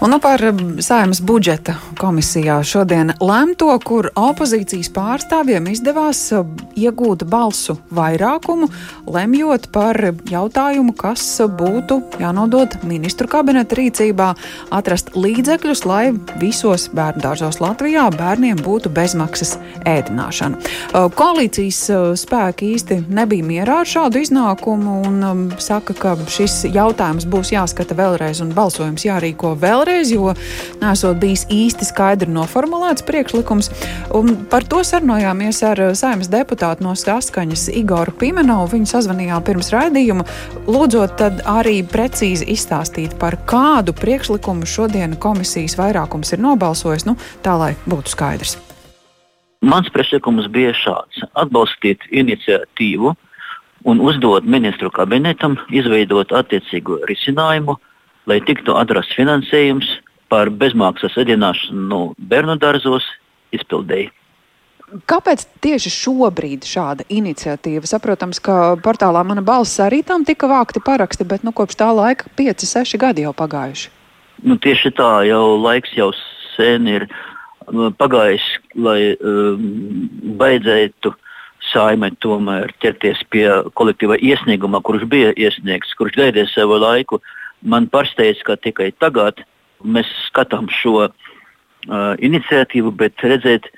Un nu par Saimas budžeta komisijā šodien lemto, kur opozīcijas pārstāvjiem izdevās iegūt balsu vairākumu, lemjot par jautājumu, kas būtu jānodod ministru kabineta rīcībā, atrast līdzekļus, lai visos bērnu dārzos Latvijā bērniem būtu bezmaksas ēdināšana. Koalīcijas spēki īsti nebija mierā ar šādu iznākumu un saka, ka šis jautājums būs jāskata vēlreiz un balsojums jārīko vēlreiz vēlreiz, jo nesot bijis īsti skaidri noformulēts priekšlikums. Un par to sarunājāmies ar saimnes deputātu no Saskaņas Igoru Pimenovu. Viņu sazvanījām pirms raidījuma, lūdzot arī precīzi izstāstīt, par kādu priekšlikumu šodien komisijas vairākums ir nobalsojis, nu, tā lai būtu skaidrs. Mans priekšlikums bija šāds - atbalstīt iniciatīvu un uzdot ministru kabinetam izveidot attiecīgo risinājumu, lai tiktu atrasts finansējums par bezmaksas ēdināšanu bērnu dārzos izpildēji. Kāpēc tieši šobrīd šāda iniciatīva? Saprotams, ka portālā mana balss arī tam tika vākti paraksti, bet nu, kopš tā laika 5, 6 gadi jau pagājuši. Nu, tieši tā, jau laiks jau sen ir nu, pagājis, lai um, beidzētu saimē tomēr ķerties pie kolektīva iesnieguma, kurš bija iesniegts, kurš gaidīja savu laiku. Uh, man pārsteidz, ka tikai tagad mēs skatām šo uh, iniciatīvu, bet redzēt,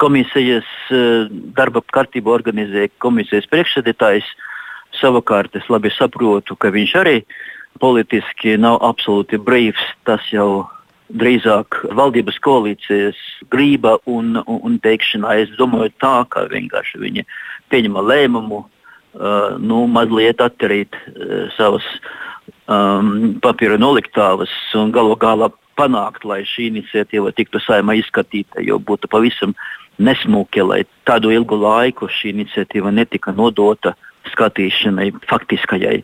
komisijas uh, darba kārtību organizē komisijas priekšsēdētājs. Savukārt es labi saprotu, ka viņš arī politiski nav absolūti brīvs. Tas jau drīzāk valdības koalīcijas grība un, un, un teikšanā. Es domāju, tā kā vienkārši viņi pieņem lēmumu, uh, nu, mazliet atterīt uh, savas um, papīra noliktāvas un galu galā panākt, lai šī iniciatīva tiktu saimā izskatīta, jo būtu pavisam nesmuki, lai tādu ilgu laiku šī iniciatīva netika nodota skatīšanai faktiskajai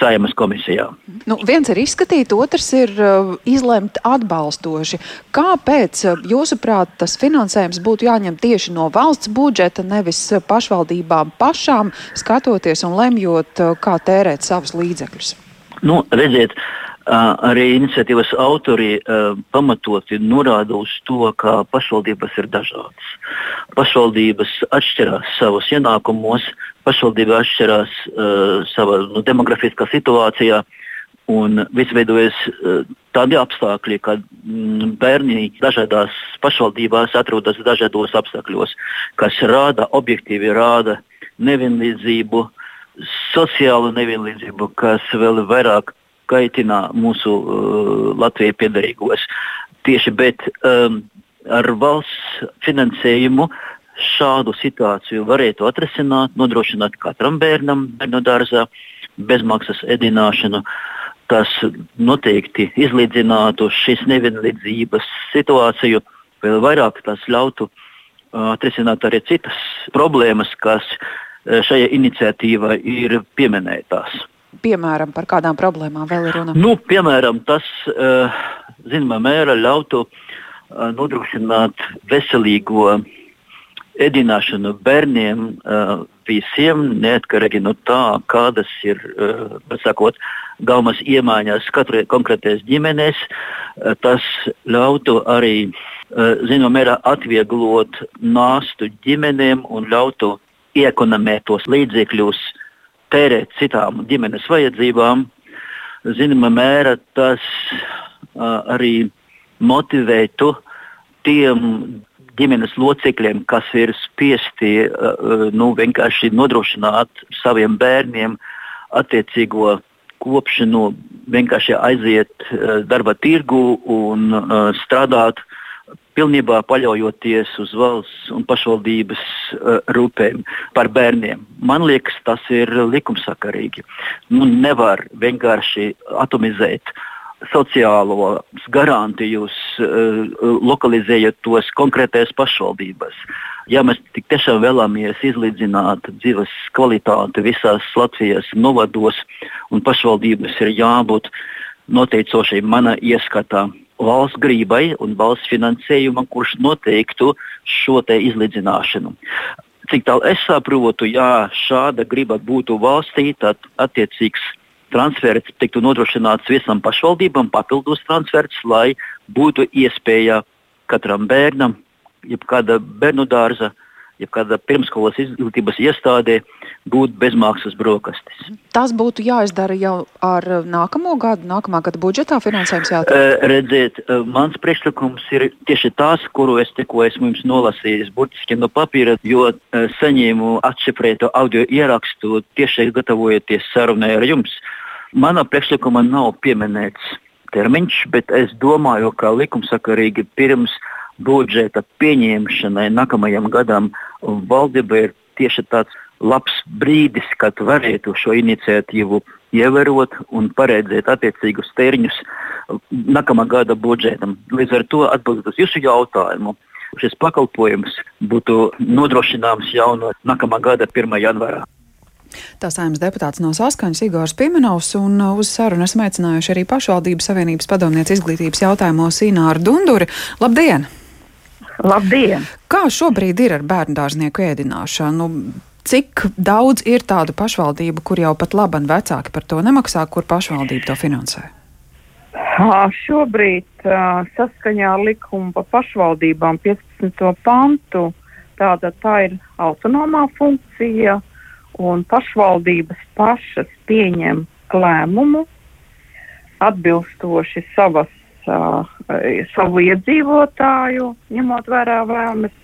Saimas komisijā. Nu, viens ir izskatīt, otrs ir uh, izlemt atbalstoši. Kāpēc, uh, jūsuprāt, tas finansējums būtu jāņem tieši no valsts budžeta, nevis pašvaldībām pašām, skatoties un lemjot, uh, kā tērēt savus līdzekļus? Nu, redziet, arī iniciatīvas autori pamatoti norāda uz to, ka pašvaldības ir dažādas. Pašvaldības atšķirās savos ienākumos, pašvaldība atšķirās savā nu, demografiskā situācijā. Un viss veidojas tādi apstākļi, ka mm, bērni dažādās pašvaldībās atrodas dažādos apstākļos, kas rāda, objektīvi rāda nevienlīdzību, sociālu nevienlīdzību, kas vēl vairāk kaitina mūsu uh, Latvijai piedarīgos. Tieši bet um, ar valsts finansējumu šādu situāciju varētu atrisināt, nodrošināt katram bērnam bērnu dārzā bezmaksas ēdināšanu. Tas noteikti izlīdzinātu šīs nevienlīdzības situāciju, vēl vairāk tas ļautu uh, atrisināt arī citas problēmas, kas Eh, šajā iniciatīvā ir pieminētās. Piemēram, par kādām problēmām vēl ir runa? Nu, piemēram, tas eh, zināmā mērā ļautu eh, nodrošināt veselīgo ēdināšanu bērniem visiem, neatkarīgi no tā, kādas ir sakot, gaumas iemaņas katrai konkrētais ģimenes. Tas ļautu arī zināmā mērā atvieglot nāstu ģimenēm un ļautu iekonomēt tos līdzekļus, tērēt citām ģimenes vajadzībām. Zināmā mērā tas uh, arī motivētu tiem ģimenes locekļiem, kas ir spiesti uh, nu, vienkārši nodrošināt saviem bērniem attiecīgo kopšanu, vienkārši aiziet uh, darba tirgu un uh, strādāt pilnībā paļaujoties uz valsts un pašvaldības uh, rūpēm par bērniem. Man liekas, tas ir likumsakarīgi. Nu, nevar vienkārši atomizēt sociālos garantijus, uh, lokalizējot tos konkrētajās pašvaldībās. Ja mēs tiešām vēlamies izlīdzināt dzīves kvalitāti visās Latvijas novados, un pašvaldības ir jābūt noteicošai mana ieskatā valsts grībai un valsts finansējumam, kurš noteiktu šo izlīdzināšanu. Cik tālu es saprotu, ja šāda griba būtu valstī, tad attiecīgs transferts tiktu nodrošināts visam pašvaldībām, papildus transferts, lai būtu iespēja katram bērnam, jebkāda bērnu dārza, jebkāda pirmskolas izglītības iestādē būt bezmaksas brokastis. Tas būtu jāizdara jau ar nākamo gadu, nākamā gada budžetā finansējums jāatrod. Uh, redziet, uh, mans priekšlikums ir tieši tas, kuru es tikko esmu jums nolasījis burtiski no papīra, jo uh, saņēmu atšifrētu audio ierakstu tieši gatavojoties sarunai ar jums. Manā priekšlikumā nav pieminēts termiņš, bet es domāju, ka likumsakarīgi pirms budžeta pieņemšanai nākamajam gadam valdība ir tieši tāds labs brīdis, kad varētu šo iniciatīvu ievērot un paredzēt attiecīgus termiņus nākamā gada budžetam. Līdz ar to atbildot uz jūsu jautājumu, šis pakalpojums būtu nodrošināms jau no nākamā gada 1. janvārā. Tā saimnes deputāts no Saskaņas Igors Pimenovs un uz sarunu esam aicinājuši arī pašvaldības savienības padomniec izglītības jautājumos Ināru Dunduri. Labdien! Labdien! Kā šobrīd ir ar bērnu dārznieku ēdināšanu? Cik daudz ir tādu pašvaldību, kur jau pat labi vecāki par to nemaksā, kur pašvaldība to finansē? Šobrīd saskaņā ar likumu par pašvaldībām 15. pantu tāda tā ir autonomā funkcija un pašvaldības pašas pieņem lēmumu atbilstoši savas, uh, savu iedzīvotāju, ņemot vērā vēlmes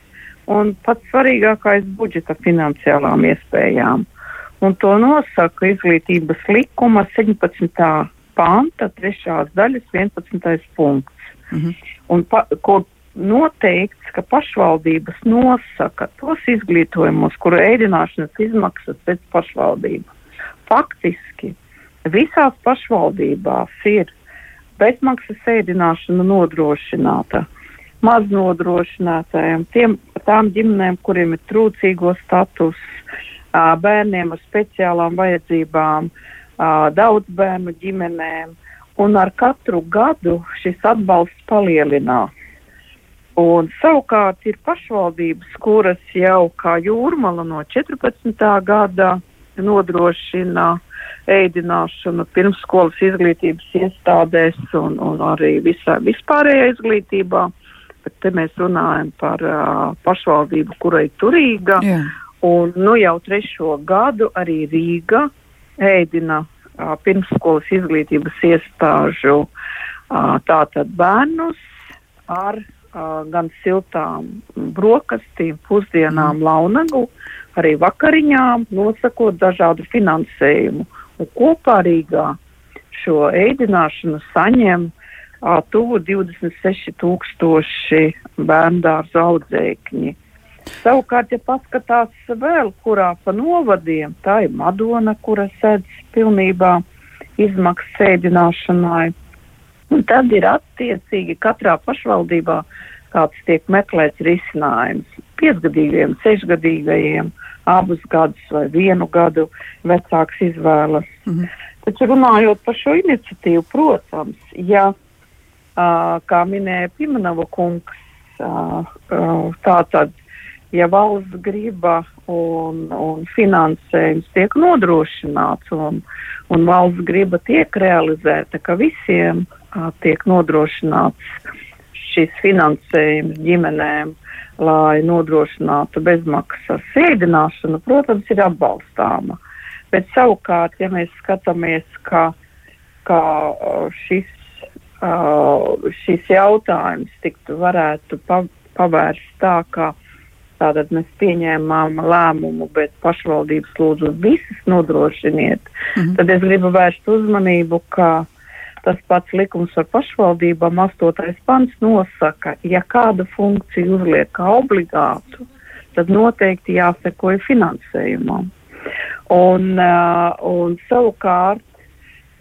un pats svarīgākais - budžeta finansiālām iespējām. Un to nosaka izglītības likuma 17. panta, 3. daļas 11. punkts. Mm -hmm. un, pa, kur noteikts, ka pašvaldības nosaka tos izglītojumus, kuru ēdināšanas izmaksas pēc pašvaldību. Faktiski visās pašvaldībās ir bezmaksas ēdināšana nodrošināta maznodrošinātājiem, tiem, tām ģimenēm, kuriem ir trūcīgo status, bērniem ar speciālām vajadzībām, daudz bērnu ģimenēm. Un ar katru gadu šis atbalsts palielinās. Un savukārt ir pašvaldības, kuras jau kā jūrmala no 14. gada nodrošina ēdināšanu pirmsskolas izglītības iestādēs un, un arī visā vispārējā izglītībā. Bet te mēs runājam par uh, pašvaldību, kurai turīga. Jā. Un nu jau trešo gadu arī Rīga ēdina uh, pirmsskolas izglītības iestāžu uh, tātad bērnus ar uh, gan siltām brokastīm, pusdienām, mm. launagu, arī vakariņām, nosakot dažādu finansējumu. Un kopā Rīgā šo ēdināšanu saņem tuvu 26,000 bērnu audzēkņi. Savukārt, ja paskatās vēl, kurā pa novadiem, tā ir Madona, kura sēdz pilnībā izmaksas sēdināšanai. Un tad ir attiecīgi katrā pašvaldībā kāds tiek meklēts risinājums. Piecgadīgajiem, sešgadīgajiem, abus gadus vai vienu gadu vecāks izvēlas. Mm -hmm. Taču runājot par šo iniciatīvu, protams, ja Uh, kā minēja Pimanova kungs, uh, uh, tātad, ja valsts griba un, un finansējums tiek nodrošināts un, un valsts griba tiek realizēta, ka visiem uh, tiek nodrošināts šis finansējums ģimenēm, lai nodrošinātu bezmaksas sēdināšanu, protams, ir atbalstāma. Bet savukārt, ja mēs skatāmies, ka, ka šis uh, šis jautājums tiktu varētu pa, pavērst tā, ka tātad mēs pieņēmām lēmumu, bet pašvaldības lūdzu visas nodrošiniet, mm -hmm. tad es gribu vērst uzmanību, ka tas pats likums par pašvaldībām, astotais pants nosaka, ja kādu funkciju uzliek kā obligātu, tad noteikti jāsekoja finansējumam. Un, uh, un savukārt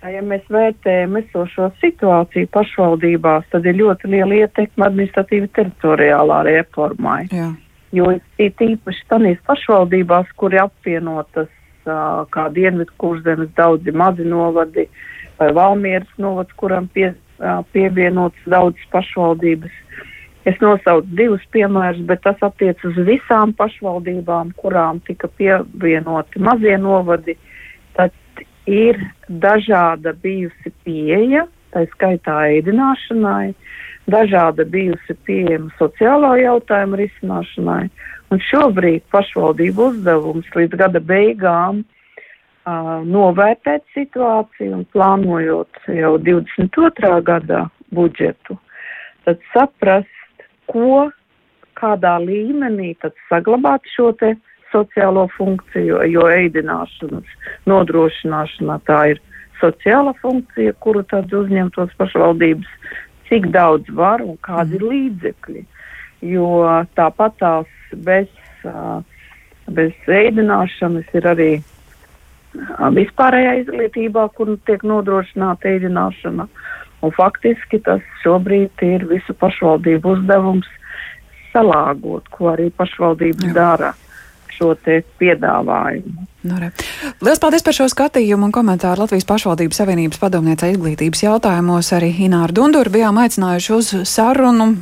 Ja mēs vērtējam esošo situāciju pašvaldībās, tad ir ļoti liela ietekme administratīvi teritoriālā reformai. Jā. Jo ir tīpaši tādās pašvaldībās, kur ir apvienotas uh, kā Dienvidu kurzemes daudzi mazi novadi vai Valmieras novads, kuram pie, pievienotas daudzas pašvaldības. Es nosaucu divus piemērus, bet tas attiec uz visām pašvaldībām, kurām tika pievienoti mazie novadi. Tad ir dažāda bijusi pieeja, tā skaitā ēdināšanai, dažāda bijusi pieejama sociālā jautājuma risināšanai. Un šobrīd pašvaldību uzdevums līdz gada beigām novērtēt situāciju un plānojot jau 22. gadā budžetu, tad saprast, ko, kādā līmenī saglabāt šo sociālo funkciju, jo ēdināšanas nodrošināšana tā ir sociāla funkcija, kuru tad uzņemtos pašvaldības, cik daudz var un kādi ir mhm. līdzekļi. Jo tāpat tās bez, bez ēdināšanas ir arī vispārējā izglītībā, kur tiek nodrošināta ēdināšana. Un faktiski tas šobrīd ir visu pašvaldību uzdevums salāgot, ko arī pašvaldības Jā. dara šo piedāvājumu. Nu, Lielas paldies par šo skatījumu un komentāru Latvijas pašvaldības savienības padomniecei izglītības jautājumos. Arī Ināru Dunduru bijām aicinājuši uz sarunu.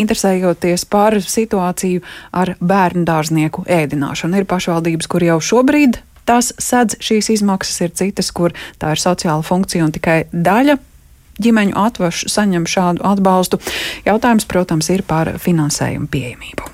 Interesējoties par situāciju ar bērnu dārznieku ēdināšanu, ir pašvaldības, kur jau šobrīd tās sedz šīs izmaksas, ir citas, kur tā ir sociāla funkcija un tikai daļa ģimeņu atvašu saņem šādu atbalstu. Jautājums, protams, ir par finansējumu pieejamību.